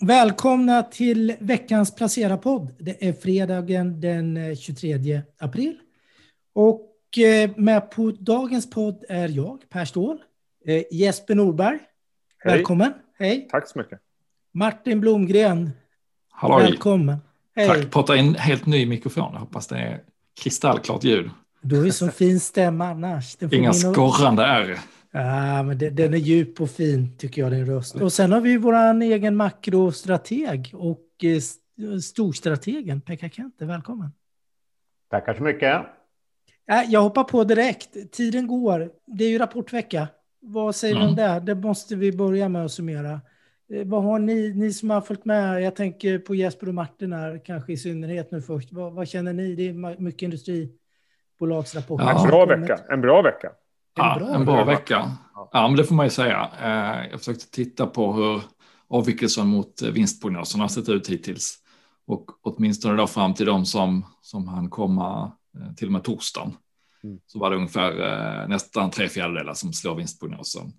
Välkomna till veckans Placera-podd. Det är fredagen den 23 eh, april. Och eh, med på dagens podd är jag, Per Ståhl, eh, Jesper Norberg. Hej. Välkommen. Hej. Tack så mycket. Martin Blomgren. Halloj. Välkommen. Hej. Tack. Prata in helt ny mikrofon. Jag hoppas det är kristallklart ljud. Du har ju så fin stämma annars. Inga skorrande R. Ja, men det, den är djup och fin tycker jag, din röst. Och sen har vi vår egen makrostrateg och eh, storstrategen Pekka Kente. Välkommen. Tackar så mycket. Jag hoppar på direkt. Tiden går. Det är ju rapportvecka. Vad säger du mm. om det? Det måste vi börja med att summera. Eh, vad har ni, ni som har följt med? Jag tänker på Jesper och Martin här, kanske i synnerhet nu först. Vad, vad känner ni? Det är mycket industribolagsrapporter. Ja. En bra vecka. En bra vecka. Ja, en bra vecka. Ja, men det får man ju säga. Eh, jag försökte titta på hur avvikelsen mot vinstprognoserna har sett ut hittills. Och åtminstone då fram till de som, som han komma eh, till och med torsdagen. Mm. Så var det ungefär eh, nästan tre fjärdedelar som slår vinstprognosen.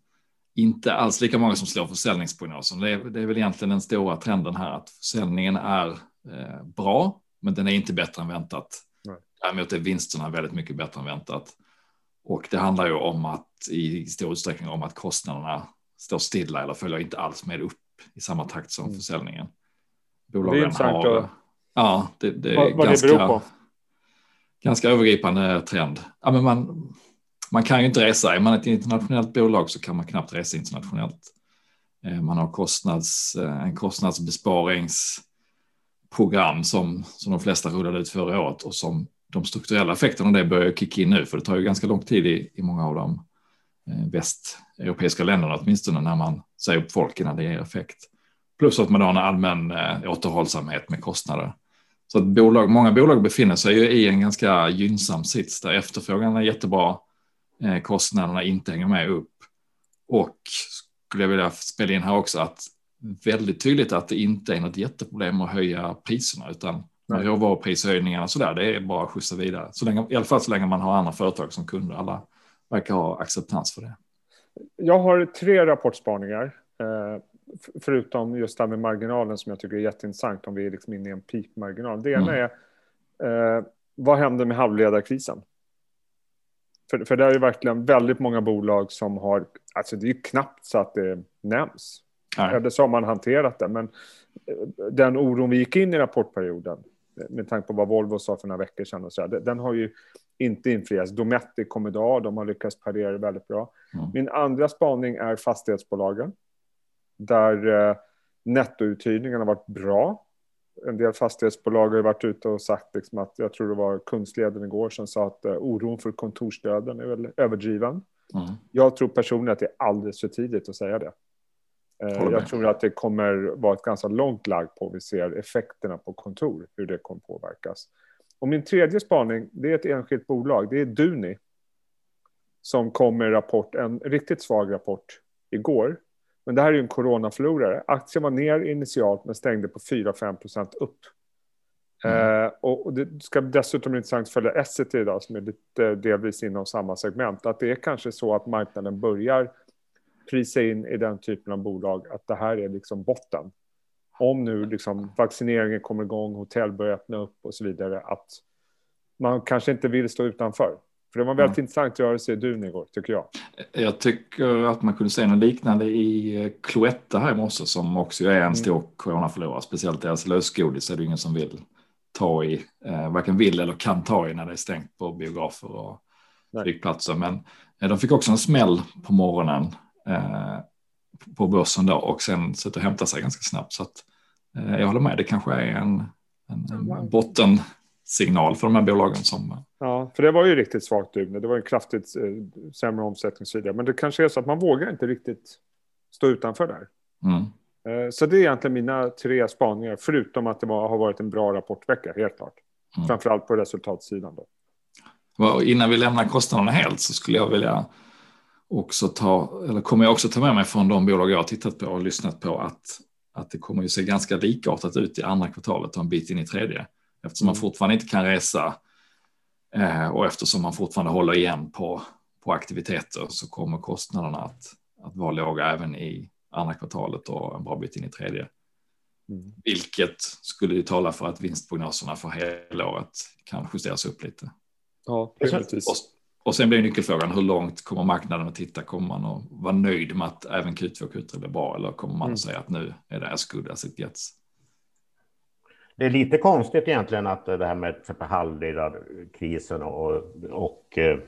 Inte alls lika många som slår försäljningsprognosen. Det är, det är väl egentligen den stora trenden här att försäljningen är bra, men den är inte bättre än väntat. Nej. Däremot är vinsterna väldigt mycket bättre än väntat. Och det handlar ju om att i stor utsträckning om att kostnaderna står stilla eller följer inte alls med upp i samma takt som mm. försäljningen. Bolagen det är har, att... Ja, det, det är vad, vad ganska, det beror på. ganska övergripande trend. Ja, men man, man kan ju inte resa. Är man ett internationellt bolag så kan man knappt resa internationellt. Eh, man har kostnads, eh, en kostnadsbesparingsprogram som, som de flesta rullade ut förra året och som de strukturella effekterna av det börjar kicka in nu, för det tar ju ganska lång tid i, i många av de eh, västeuropeiska länderna, åtminstone när man säger upp folk innan det ger effekt. Plus att man har en allmän eh, återhållsamhet med kostnader. Så att bolag, många bolag befinner sig ju i en ganska gynnsam sits där efterfrågan är jättebra, eh, kostnaderna inte hänger med upp. Och skulle jag vilja spela in här också att väldigt tydligt att det inte är något jätteproblem att höja priserna, utan råvaruprishöjningarna och så där, det är bara att skjutsa vidare. Så länge, I alla fall så länge man har andra företag som kunder. Alla verkar ha acceptans för det. Jag har tre rapportspaningar. Eh, förutom just det här med marginalen som jag tycker är jätteintressant om vi är liksom inne i en peakmarginal. Det ena mm. är eh, vad händer med halvledarkrisen? För, för det är ju verkligen väldigt många bolag som har, alltså det är ju knappt så att det nämns. Nej. Eller så har man hanterat det, men eh, den oron vi gick in i rapportperioden, med tanke på vad Volvo sa för några veckor sedan, och så här, den har ju inte infriats. Dometic kom idag, de har lyckats parera det väldigt bra. Mm. Min andra spaning är fastighetsbolagen, där eh, nettouthyrningen har varit bra. En del fastighetsbolag har varit ute och sagt liksom att, jag tror det var Kungsleden igår som sa att eh, oron för kontorsdöden är väl överdriven. Mm. Jag tror personligen att det är alldeles för tidigt att säga det. Eh, jag tror att det kommer vara ett ganska långt lag på vi ser effekterna på kontor, hur det kommer påverkas. Och min tredje spaning, det är ett enskilt bolag, det är Duni. Som kom med rapport, en riktigt svag rapport igår. Men det här är ju en coronaförlorare. Aktien var ner initialt men stängde på 4-5% upp. Mm. Eh, och, det ska dessutom bli intressant att följa Essity idag som är lite delvis inom samma segment. Att det är kanske så att marknaden börjar prisa in i den typen av bolag att det här är liksom botten. Om nu liksom vaccineringen kommer igång, hotell börjar öppna upp och så vidare, att man kanske inte vill stå utanför. För det var väldigt mm. intressant sig i Dun igår, tycker jag. Jag tycker att man kunde se något liknande i eh, Cloetta här i morse som också är en mm. stor coronaförlorare. Speciellt deras lösgodis är det ingen som vill ta i, eh, varken vill eller kan ta i när det är stängt på biografer och flygplatser. Men eh, de fick också en smäll på morgonen på börsen då och sen sätta och hämta sig ganska snabbt. Så att, eh, jag håller med, det kanske är en, en, en bottensignal för de här bolagen som... Ja, för det var ju riktigt svagt nu. Det var en kraftigt eh, sämre omsättning och så vidare. Men det kanske är så att man vågar inte riktigt stå utanför där. Mm. Eh, så det är egentligen mina tre spaningar, förutom att det var, har varit en bra rapportvecka, helt klart. Mm. Framförallt på resultatsidan. Då. Innan vi lämnar kostnaderna helt så skulle jag vilja också ta, eller kommer jag också ta med mig från de bolag jag har tittat på och lyssnat på att, att det kommer ju se ganska likartat ut i andra kvartalet och en bit in i tredje. Eftersom man mm. fortfarande inte kan resa eh, och eftersom man fortfarande håller igen på, på aktiviteter så kommer kostnaderna att, att vara låga även i andra kvartalet och en bra bit in i tredje. Mm. Vilket skulle ju tala för att vinstprognoserna för helåret kan justeras upp lite. Ja, precis. Och, och sen blir nyckelfrågan hur långt kommer marknaden att titta? Kommer man att vara nöjd med att även Q2 och Q3 blir bra eller kommer man mm. att säga att nu är det as good as it gets? Det är lite konstigt egentligen att det här med halvledarkrisen och, och eh,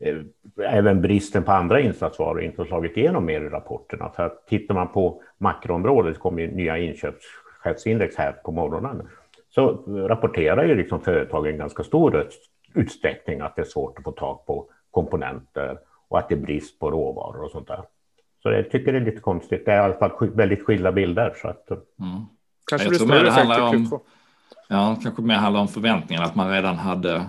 eh, även bristen på andra insatsvaror inte har slagit igenom mer i rapporterna. För att tittar man på makroområdet kommer nya inköpschefsindex här på morgonen så rapporterar ju liksom företagen ganska stor utsträckning att det är svårt att få tag på komponenter och att det är brist på råvaror och sånt där. Så jag tycker det är lite konstigt. Det är i alla fall väldigt skilda bilder. Så att... Mm. Kanske jag tror mer det handlar om, ja, kanske mer handlar om förväntningarna, att man redan hade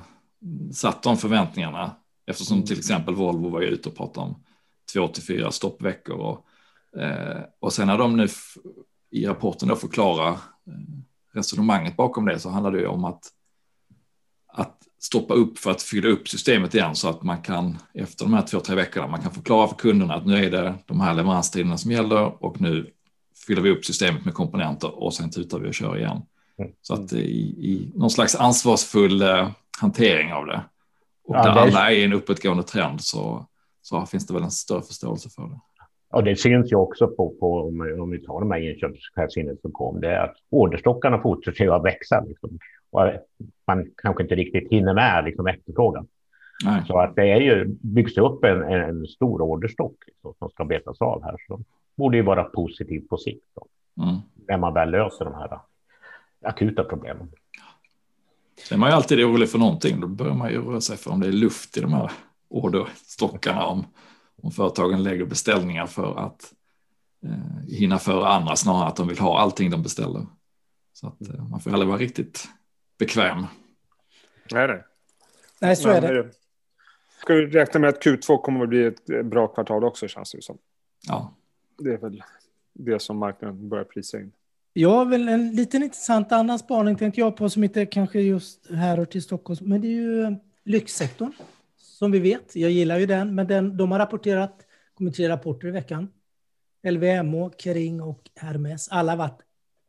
satt de förväntningarna. Eftersom mm. till exempel Volvo var ute och pratade om två till fyra stoppveckor. Och, eh, och sen när de nu i rapporten då förklarar eh, resonemanget bakom det så handlar det ju om att, att stoppa upp för att fylla upp systemet igen så att man kan efter de här två, tre veckorna, man kan förklara för kunderna att nu är det de här leveranstiderna som gäller och nu fyller vi upp systemet med komponenter och sen tutar vi och kör igen. Mm. Så att i, i någon slags ansvarsfull eh, hantering av det och ja, där alla är i en uppåtgående trend så, så finns det väl en större förståelse för det. Ja, det syns ju också på, på om, vi tar de här inköpschefsindex som kom, det är att orderstockarna fortsätter att växa. Liksom. Och man kanske inte riktigt hinner med liksom, efterfrågan. Nej. Så att det är ju, byggs upp en, en stor orderstock liksom, som ska betas av här. Så borde ju vara positivt på sikt. Då, mm. När man väl löser de här akuta problemen. Sen är man ju alltid orolig för någonting. Då börjar man ju oroa sig för om det är luft i de här orderstockarna. Om, om företagen lägger beställningar för att eh, hinna före andra snarare att de vill ha allting de beställer. Så att eh, man får aldrig vara riktigt bekväm. Nej, nej. Nej, så Men, är det. Ska vi räkna med att Q2 kommer att bli ett bra kvartal också känns det som. Ja. Det är väl det som marknaden börjar prisa in. Ja, väl en liten intressant annan spaning tänkte jag på som inte kanske just här till Stockholm, men det är ju lyxsektorn som vi vet. Jag gillar ju den, men den, de har rapporterat, kommit tre rapporter i veckan. LVMH, Kering och Hermes. Alla har varit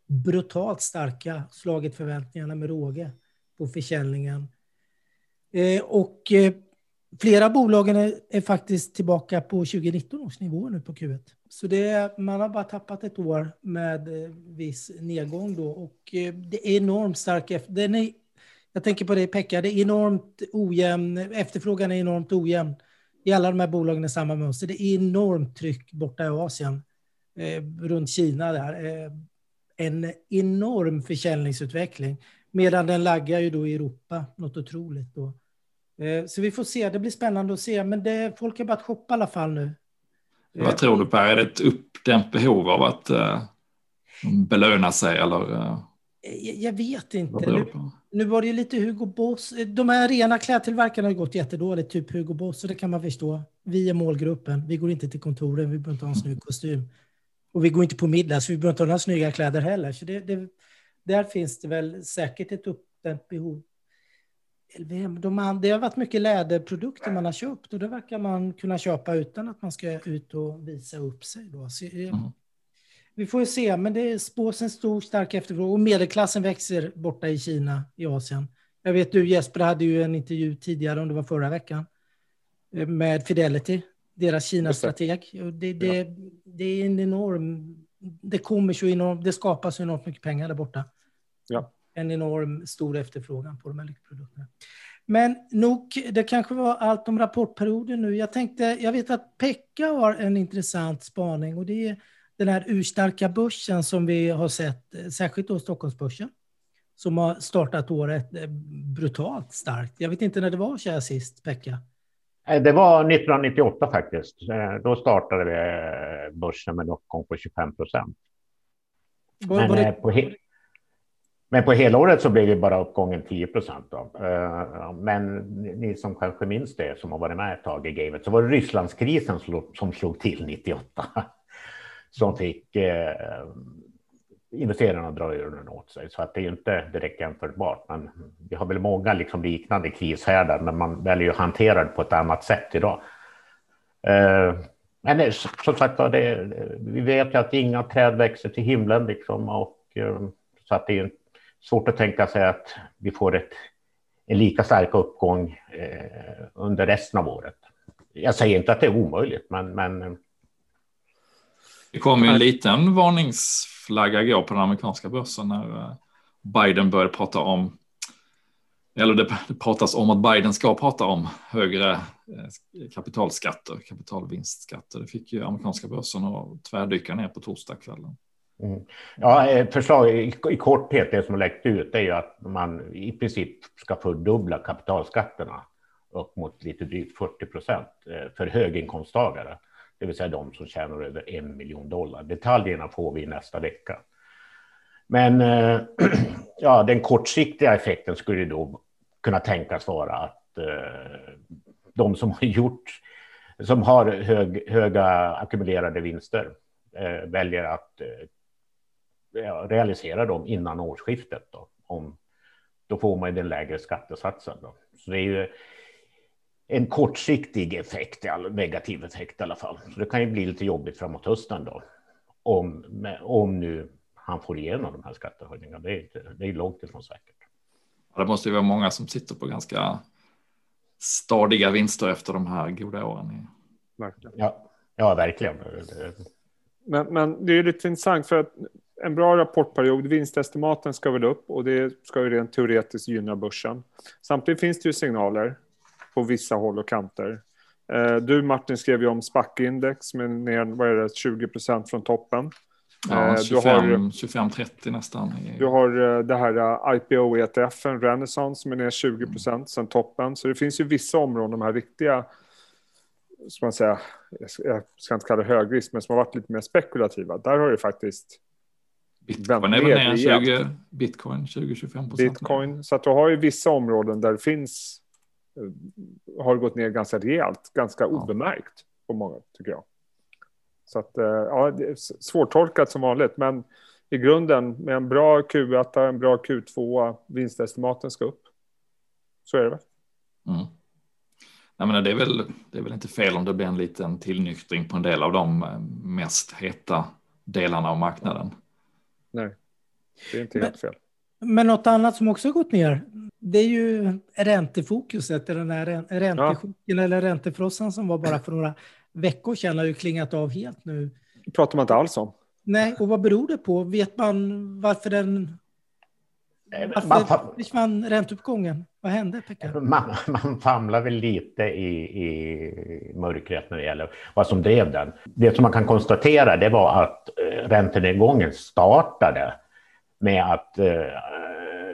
brutalt starka, slagit förväntningarna med råge på försäljningen. Eh, och eh, flera av bolagen är, är, faktiskt tillbaka på 2019 års nivå nu på Q1. Så det, man har bara tappat ett år med eh, viss nedgång då och eh, det är enormt stark. Den är, jag tänker på det Pekka, det är enormt ojämn, efterfrågan är enormt ojämn i alla de här bolagen i samma mönster. Det är enormt tryck borta i Asien, eh, runt Kina där. Eh, en enorm försäljningsutveckling, medan den laggar ju då i Europa, något otroligt då. Eh, så vi får se, det blir spännande att se, men det, folk har börjat shoppa i alla fall nu. Eh. Vad tror du Per, är det ett uppdämt behov av att eh, belöna sig eller? Eh? Uh, jag, jag, vet inte. Nu, nu, var det ju lite Hugo Boss. De här rena klädtillverkarna har gått jättedåligt, typ Hugo Boss, så det kan man förstå. Vi är målgruppen, vi går inte till kontoren, vi behöver inte ha en snygg kostym. Och vi går inte på middag, så vi behöver inte ha några snygga kläder heller. Så det, det, där finns det väl säkert ett uppdämt behov. LVM, de, det har varit mycket läderprodukter man har köpt och det verkar man kunna köpa utan att man ska ut och visa upp sig. Då. Så, mm. Vi får ju se, men det spås en stor stark efterfrågan och medelklassen växer borta i Kina, i Asien. Jag vet du Jesper hade ju en intervju tidigare, om det var förra veckan, eh, med Fidelity, deras Kina-strateg. Det, det, ja. det är en enorm... Det kommer så enormt, det skapas enormt mycket pengar där borta. Ja en enorm stor efterfrågan på de här produkterna. Men nog, det kanske var allt om rapportperioden nu. Jag tänkte, jag vet att Pekka har en intressant spaning och det är den här urstarka börsen som vi har sett, särskilt då Stockholmsbörsen, som har startat året eh, brutalt starkt. Jag vet inte när det var så här sist, Pekka. Eh, det var 1998 faktiskt. Eh, då startade vi börsen med en uppgång på 25 procent. Men det... på, men på helåret så blev det bara uppgången 10 procent. Men ni som kanske minns det, som har varit med ett tag i gamet, så var det Rysslandskrisen som slog till 98. Som fick eh, investerarna att dra öronen åt sig. Så att det är inte direkt jämförbart. Men vi har väl många liksom liknande krishärdar, men man väljer att hantera det på ett annat sätt idag. Eh, men som sagt, det, vi vet ju att inga träd växer till himlen liksom, och eh, så att det är svårt att tänka sig att vi får ett, en lika stark uppgång eh, under resten av året. Jag säger inte att det är omöjligt, men, men det kom ju en liten varningsflagga igår på den amerikanska börsen när Biden började prata om eller det, pratas om att Biden ska prata om högre eh, kapitalskatter, kapitalvinstskatter. Det fick ju amerikanska börsen att tvärdyka ner på torsdagskvällen. Mm. Ja, eh, förslag i, i korthet, det som har läckt ut är ju att man i princip ska fördubbla kapitalskatterna upp mot lite drygt 40 procent eh, för höginkomsttagare, det vill säga de som tjänar över en miljon dollar. Detaljerna får vi nästa vecka. Men eh, ja, den kortsiktiga effekten skulle då kunna tänkas vara att eh, de som har gjort som har hög, höga ackumulerade vinster eh, väljer att eh, realisera dem innan årsskiftet. Då, om, då får man den lägre skattesatsen. Då. Så det är ju en kortsiktig effekt, negativ effekt i alla fall. Så det kan ju bli lite jobbigt framåt hösten då. Om, om nu han får igenom de här skattehöjningarna. Det är, det är långt ifrån säkert. Det måste ju vara många som sitter på ganska stadiga vinster efter de här goda åren. Verkligen. Ja, ja verkligen. Men, men det är lite intressant för att en bra rapportperiod, vinstestimaten ska väl upp och det ska ju rent teoretiskt gynna börsen. Samtidigt finns det ju signaler på vissa håll och kanter. Eh, du Martin skrev ju om SPAC-index med ner vad är det, 20 procent från toppen. Ja, 25-30 nästan. Du har eh, det här eh, IPO-ETFen, Renaissance, som är ner 20 procent mm. sen toppen. Så det finns ju vissa områden, de här riktiga, ska man säga, jag ska inte kalla det högrisk, men som har varit lite mer spekulativa. Där har det faktiskt Bitcoin är väl ner 20, Bitcoin 20-25 procent. Bitcoin, så att du har ju vissa områden där det finns, eh, har gått ner ganska rejält, ganska obemärkt på många, tycker jag. Så att, eh, ja, det är svårtolkat som vanligt, men i grunden med en bra Q1, en bra Q2, vinstestimaten ska upp. Så är det väl. Mm. Jag menar, det, är väl, det är väl inte fel om det blir en liten tillnyktring på en del av de eh, mest heta delarna av marknaden. Nej, det är inte helt fel. Men något annat som också har gått ner, det är ju räntefokuset, den här räntechocken ja. eller räntefrossan som var bara för några veckor sedan har ju klingat av helt nu. Det pratar man inte alls om. Nej, och vad beror det på? Vet man varför den... Varför försvann ränteuppgången? Vad hände, Pekka? Man, man famlar väl lite i, i mörkret när det gäller vad som drev den. Det som man kan konstatera det var att eh, räntenedgången startade med att eh,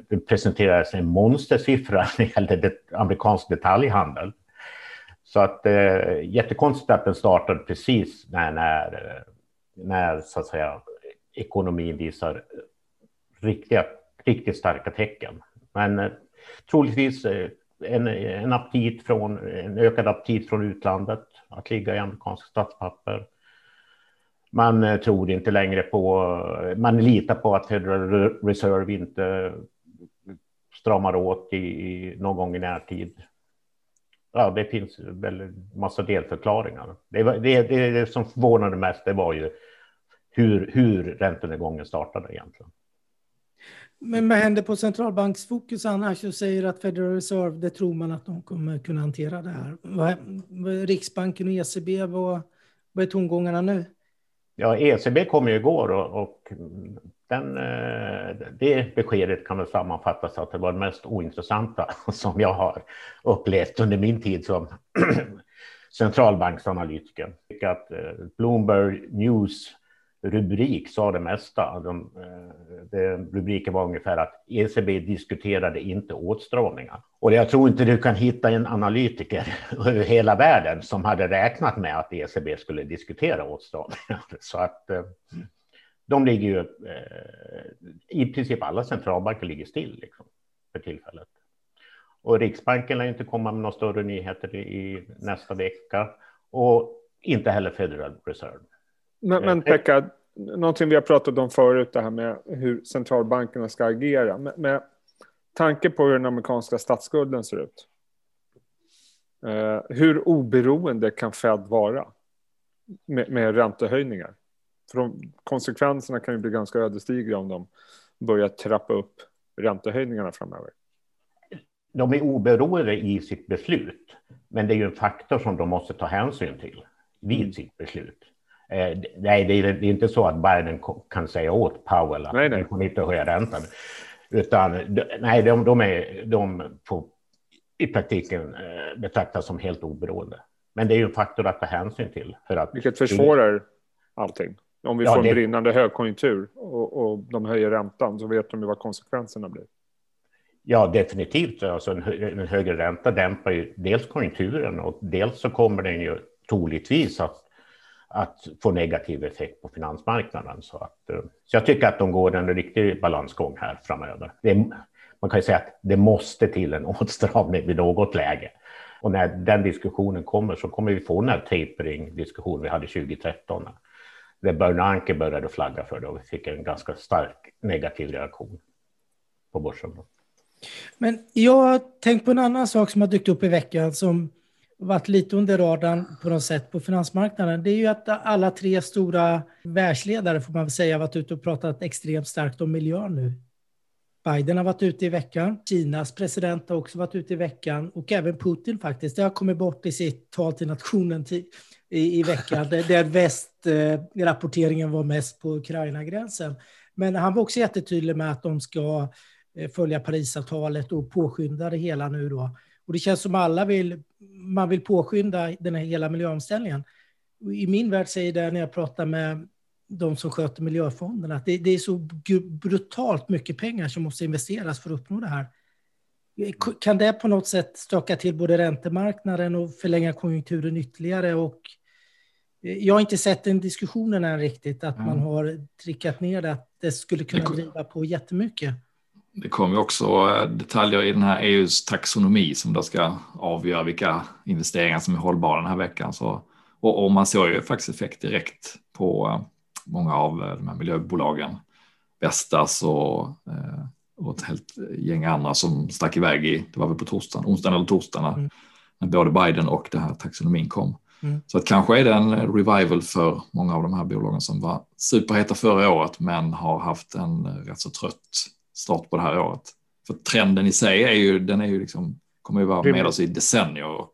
det presenterades en monstersiffra när det gällde amerikansk detaljhandel. Så att eh, jättekonstigt att den startade precis när, när, när så att säga, ekonomin visar riktiga, riktigt starka tecken. Men eh, troligtvis eh, en, en, aptit från, en ökad aptit från utlandet att ligga i amerikanska statspapper. Man eh, tror inte längre på, eh, man litar på att Federal Reserve inte stramar åt i, i någon gång i närtid ja, det finns väl massa delförklaringar. Det, var, det, det, det som förvånade mest det var ju hur, hur räntenedgången startade egentligen. Men vad händer på centralbanksfokus annars? Du säger att Federal Reserve, det tror man att de kommer kunna hantera det här. Riksbanken och ECB, vad, vad är tongångarna nu? Ja, ECB kom ju igår och, och den, eh, det beskedet kan väl sammanfattas att det var det mest ointressanta som jag har upplevt under min tid som centralbanksanalytiker. Att eh, Bloomberg News rubrik sa det mesta. De, eh, de, rubriken var ungefär att ECB diskuterade inte åtstramningar. Och jag tror inte du kan hitta en analytiker över hela världen som hade räknat med att ECB skulle diskutera åtstramningar. Så att eh, de ligger ju, eh, i princip alla centralbanker ligger still liksom, för tillfället. Och Riksbanken lär inte komma med några större nyheter i nästa vecka och inte heller Federal Reserve. Men, men eh, Pekka, någonting vi har pratat om förut, det här med hur centralbankerna ska agera. Med, med tanke på hur den amerikanska statsskulden ser ut. Eh, hur oberoende kan Fed vara med, med räntehöjningar? För de, konsekvenserna kan ju bli ganska ödesdigra om de börjar trappa upp räntehöjningarna framöver. De är oberoende i sitt beslut, men det är ju en faktor som de måste ta hänsyn till vid mm. sitt beslut. Eh, nej, det är, inte så att Biden kan säga åt Powell att nej, nej. får inte höja räntan. Utan nej, de, de, är, de får i praktiken eh, betraktas som helt oberoende. Men det är ju en faktor att ta hänsyn till. För att Vilket försvårar allting. Om vi ja, får en det... brinnande högkonjunktur och, och de höjer räntan så vet de ju vad konsekvenserna blir. Ja, definitivt. Alltså en, en högre ränta dämpar ju dels konjunkturen och dels så kommer den ju troligtvis att, att få negativ effekt på finansmarknaden. Så, att, eh, så jag tycker att de går en riktig balansgång här framöver. Det, man kan ju säga att det måste till en åtstramning vid något läge. Och när den diskussionen kommer så kommer vi få den här tapering-diskussionen vi hade 2013. Där Bernanke började flagga för det och vi fick en ganska stark negativ reaktion på börsen. Men jag har tänkt på en annan sak som har dykt upp i veckan som varit lite under radarn på något sätt på finansmarknaden. Det är ju att alla tre stora världsledare får man väl säga varit ute och pratat extremt starkt om miljön nu. Biden har varit ute i veckan. Kinas president har också varit ute i veckan och även Putin faktiskt. Det har kommit bort i sitt tal till nationen i, i veckan där, västrapporteringen var mest på Ukraina-gränsen. Men han var också jättetydlig med att de ska eh, följa Parisavtalet och påskynda det hela nu då. Och det känns som alla vill, man vill påskynda den här hela miljöomställningen. I min värld säger det när jag pratar med de som sköter miljöfonderna, att det, det, är så brutalt mycket pengar som måste investeras för att uppnå det här. Kan det på något sätt stöka till både räntemarknaden och förlänga konjunkturen ytterligare? Och eh, jag har inte sett den diskussionen än riktigt, att mm. man har trickat ner det, att det skulle kunna driva på jättemycket. Det kommer också eh, detaljer i den här EUs taxonomi som då ska avgöra vilka investeringar som är hållbara den här veckan. Så, och, och man såg ju faktiskt effekt direkt på eh, många av eh, de här miljöbolagen. Vestas och, och ett helt gäng andra som stack iväg i, det var väl på torsdagen, onsdagen eller torsdagen mm. när både Biden och det här taxonomin kom. Mm. Så att kanske är det en revival för många av de här bolagen som var superheta förra året men har haft en rätt så trött start på det här året. För trenden i sig är ju, den är ju liksom, kommer ju vara med oss i decennier. Och,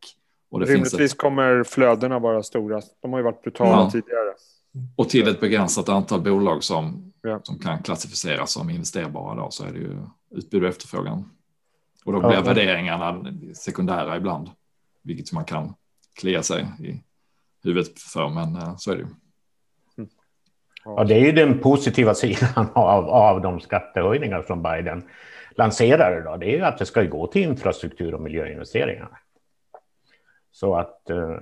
och det Rimligtvis finns ett... kommer flödena vara stora. De har ju varit brutala ja. tidigare. Och till ett begränsat antal bolag som, ja. som kan klassificeras som investerbara då, så är det ju utbud och efterfrågan. Och då blir ja. värderingarna sekundära ibland, vilket man kan klia sig i huvudet för, men eh, så är det ju. Ja, det är ju den positiva sidan av, av de skattehöjningar som Biden lanserade. Då. Det är ju att det ska gå till infrastruktur och miljöinvesteringar. Så att eh,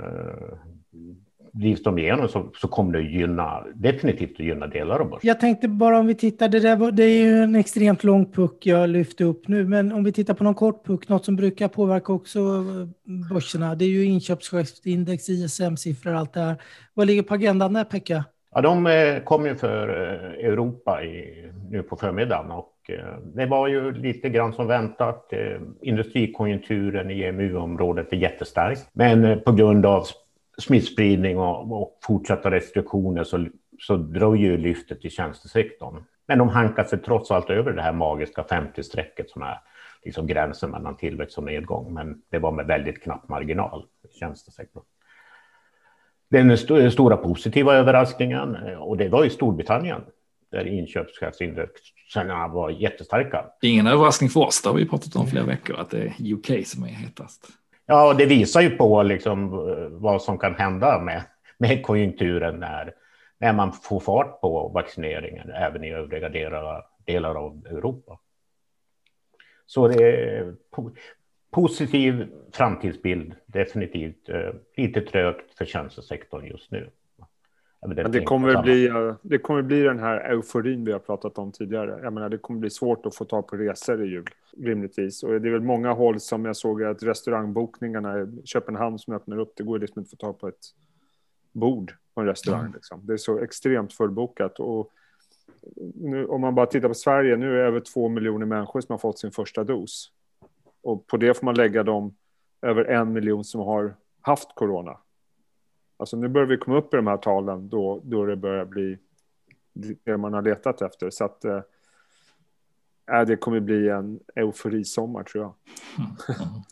drivs de igenom så, så kommer det gynna, definitivt att gynna delar av börsen. Jag tänkte bara om vi tittar, det, där, det är ju en extremt lång puck jag lyfte upp nu, men om vi tittar på någon kort puck, något som brukar påverka också börserna, det är ju inköpschefsindex, ISM-siffror, allt det här. Vad ligger på agendan där, Pekka? Ja, de eh, kom ju för eh, Europa i, nu på förmiddagen och eh, det var ju lite grann som väntat. Industrikonjunkturen i EMU-området är jättestark, men på grund av smittspridning och, och fortsatta restriktioner så, så dröjer ju lyftet i tjänstesektorn. Men de hankar sig trots allt över det här magiska 50-strecket som är liksom gränsen mellan tillväxt och nedgång. Men det var med väldigt knapp marginal i tjänstesektorn. Den st stora positiva överraskningen, och det var i Storbritannien, där inköpschefsindexerna var jättestarka. Ingen överraskning för oss, det har vi pratat om flera veckor, att det är UK som är hetast. Ja, det visar ju på liksom eh, vad som kan hända med, med konjunkturen när, när man får fart på vaccineringen även i övriga delar, delar av Europa. Så det positiv framtidsbild, definitivt. Eh, lite trögt för tjänstesektorn just nu. Men det kommer, bli, eh, det kommer bli den här euforin vi har pratat om tidigare. Jag menar, det kommer bli svårt att få tag på resor i jul, rimligtvis. Och det är väl många håll som jag såg att restaurangbokningarna i Köpenhamn som öppnar upp, det går liksom inte att få tag på ett bord på en restaurang. Mm. Liksom. Det är så extremt fullbokat. Och nu, om man bara tittar på Sverige, nu är det över två miljoner människor som har fått sin första dos. Och på det får man lägga de över en miljon som har haft corona. Alltså nu börjar vi komma upp i de här talen då, då det börjar bli det man har letat efter. Så att äh, det kommer bli en euforisommar tror jag.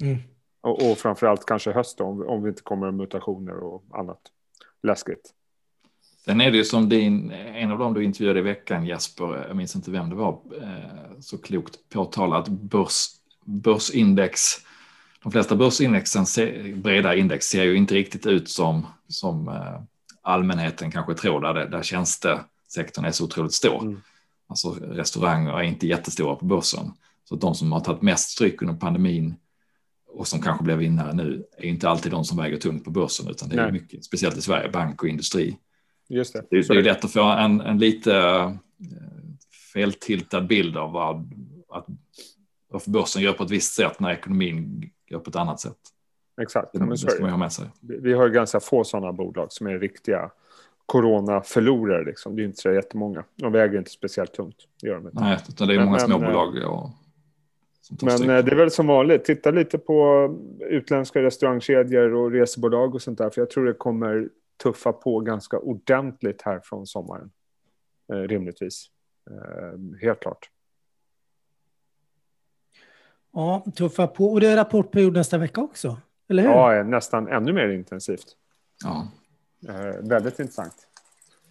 Mm. och, och framförallt kanske höst då, om, om vi inte kommer mutationer och annat läskigt. Sen är det ju som din, en av dem du intervjuade i veckan, Jesper, jag minns inte vem det var, eh, så klokt påtalat börs, börsindex. De flesta börsindexen, breda index, ser ju inte riktigt ut som, som eh, allmänheten kanske tror, där, det, där tjänstesektorn är så otroligt stor. Mm. Alltså restauranger är inte jättestora på börsen. Så de som har tagit mest stryk under pandemin och som kanske blir vinnare nu är inte alltid de som väger tungt på börsen, utan det är Nej. mycket, speciellt i Sverige, bank och industri Just det. Det, det är lätt att få en, en lite eh, feltiltad bild av vad att, varför börsen gör på ett visst sätt när ekonomin gör på ett annat sätt. Exakt. Det, det ska man ha med sig. Vi har ganska få sådana bolag som är riktiga coronaförlorare. Liksom. Det är inte så jättemånga. De väger inte speciellt tungt. Det gör de inte. Nej, utan det är många småbolag. Ja, men stycken. Eh, det är väl som vanligt. Titta lite på utländska restaurangkedjor och resebolag och sånt där. För jag tror det kommer tuffa på ganska ordentligt här från sommaren. Eh, rimligtvis. Eh, helt klart. Ja, tuffa på. Och det är rapportperiod nästa vecka också, eller hur? Ja, nästan ännu mer intensivt. Ja. Eh, väldigt intressant.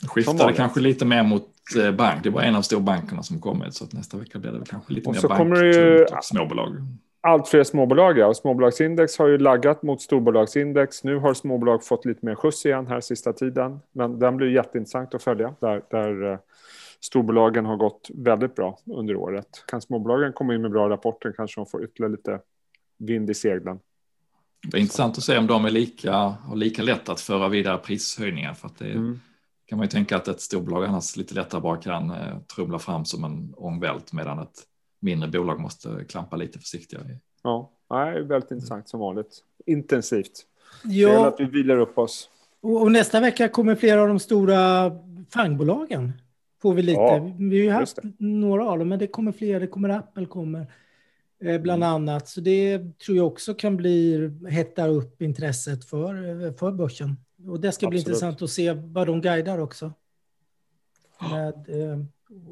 Skiftade kanske lite mer mot eh, bank. Det var en av storbankerna som kommit, så att nästa vecka blir det kanske lite och mer bank ju... småbolag allt fler småbolag. Ja. Och småbolagsindex har ju laggat mot storbolagsindex. Nu har småbolag fått lite mer skjuts igen här sista tiden. Men den blir jätteintressant att följa. Där, där eh, storbolagen har gått väldigt bra under året. Kan småbolagen komma in med bra rapporter kanske de får ytterligare lite vind i seglen. Det är intressant att se om de är lika, har lika lätt att föra vidare prishöjningar. För att det mm. kan man ju tänka att ett storbolag annars lite lättare bara kan eh, trumla fram som en ångvält medan ett mindre bolag måste klampa lite försiktigare. Ja, nej, väldigt intressant som vanligt. Intensivt. Ja. Det att vi vilar upp oss. Och, och, nästa vecka kommer flera av de stora fangbolagen. Får vi lite. Ja, vi har ju haft några av dem, men det kommer fler. Det kommer Apple kommer eh, bland mm. annat. Så det tror jag också kan bli hetta upp intresset för, eh, för börsen. Och det ska Absolut. bli intressant att se vad de guidar också. Med, eh,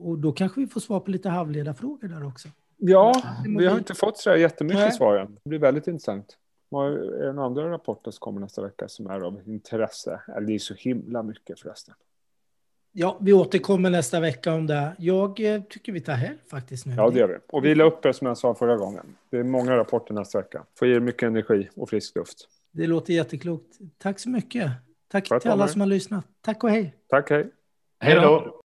och då kanske vi får svar på lite halvledarfrågor där också. Ja, vi har inte fått så jättemycket Nej. svar än. Det blir väldigt intressant. Är det några andra rapporter som kommer nästa vecka som är av intresse? Eller det är så himla mycket förresten. Ja, vi återkommer nästa vecka om det. Jag eh, tycker vi tar helg faktiskt nu. Ja, det gör vi. Och vi la upp det som jag sa förra gången. Det är många rapporter nästa vecka. Får ge mycket energi och frisk luft. Det låter jätteklokt. Tack så mycket. Tack till alla som har lyssnat. Tack och hej. Tack, hej. Hej då.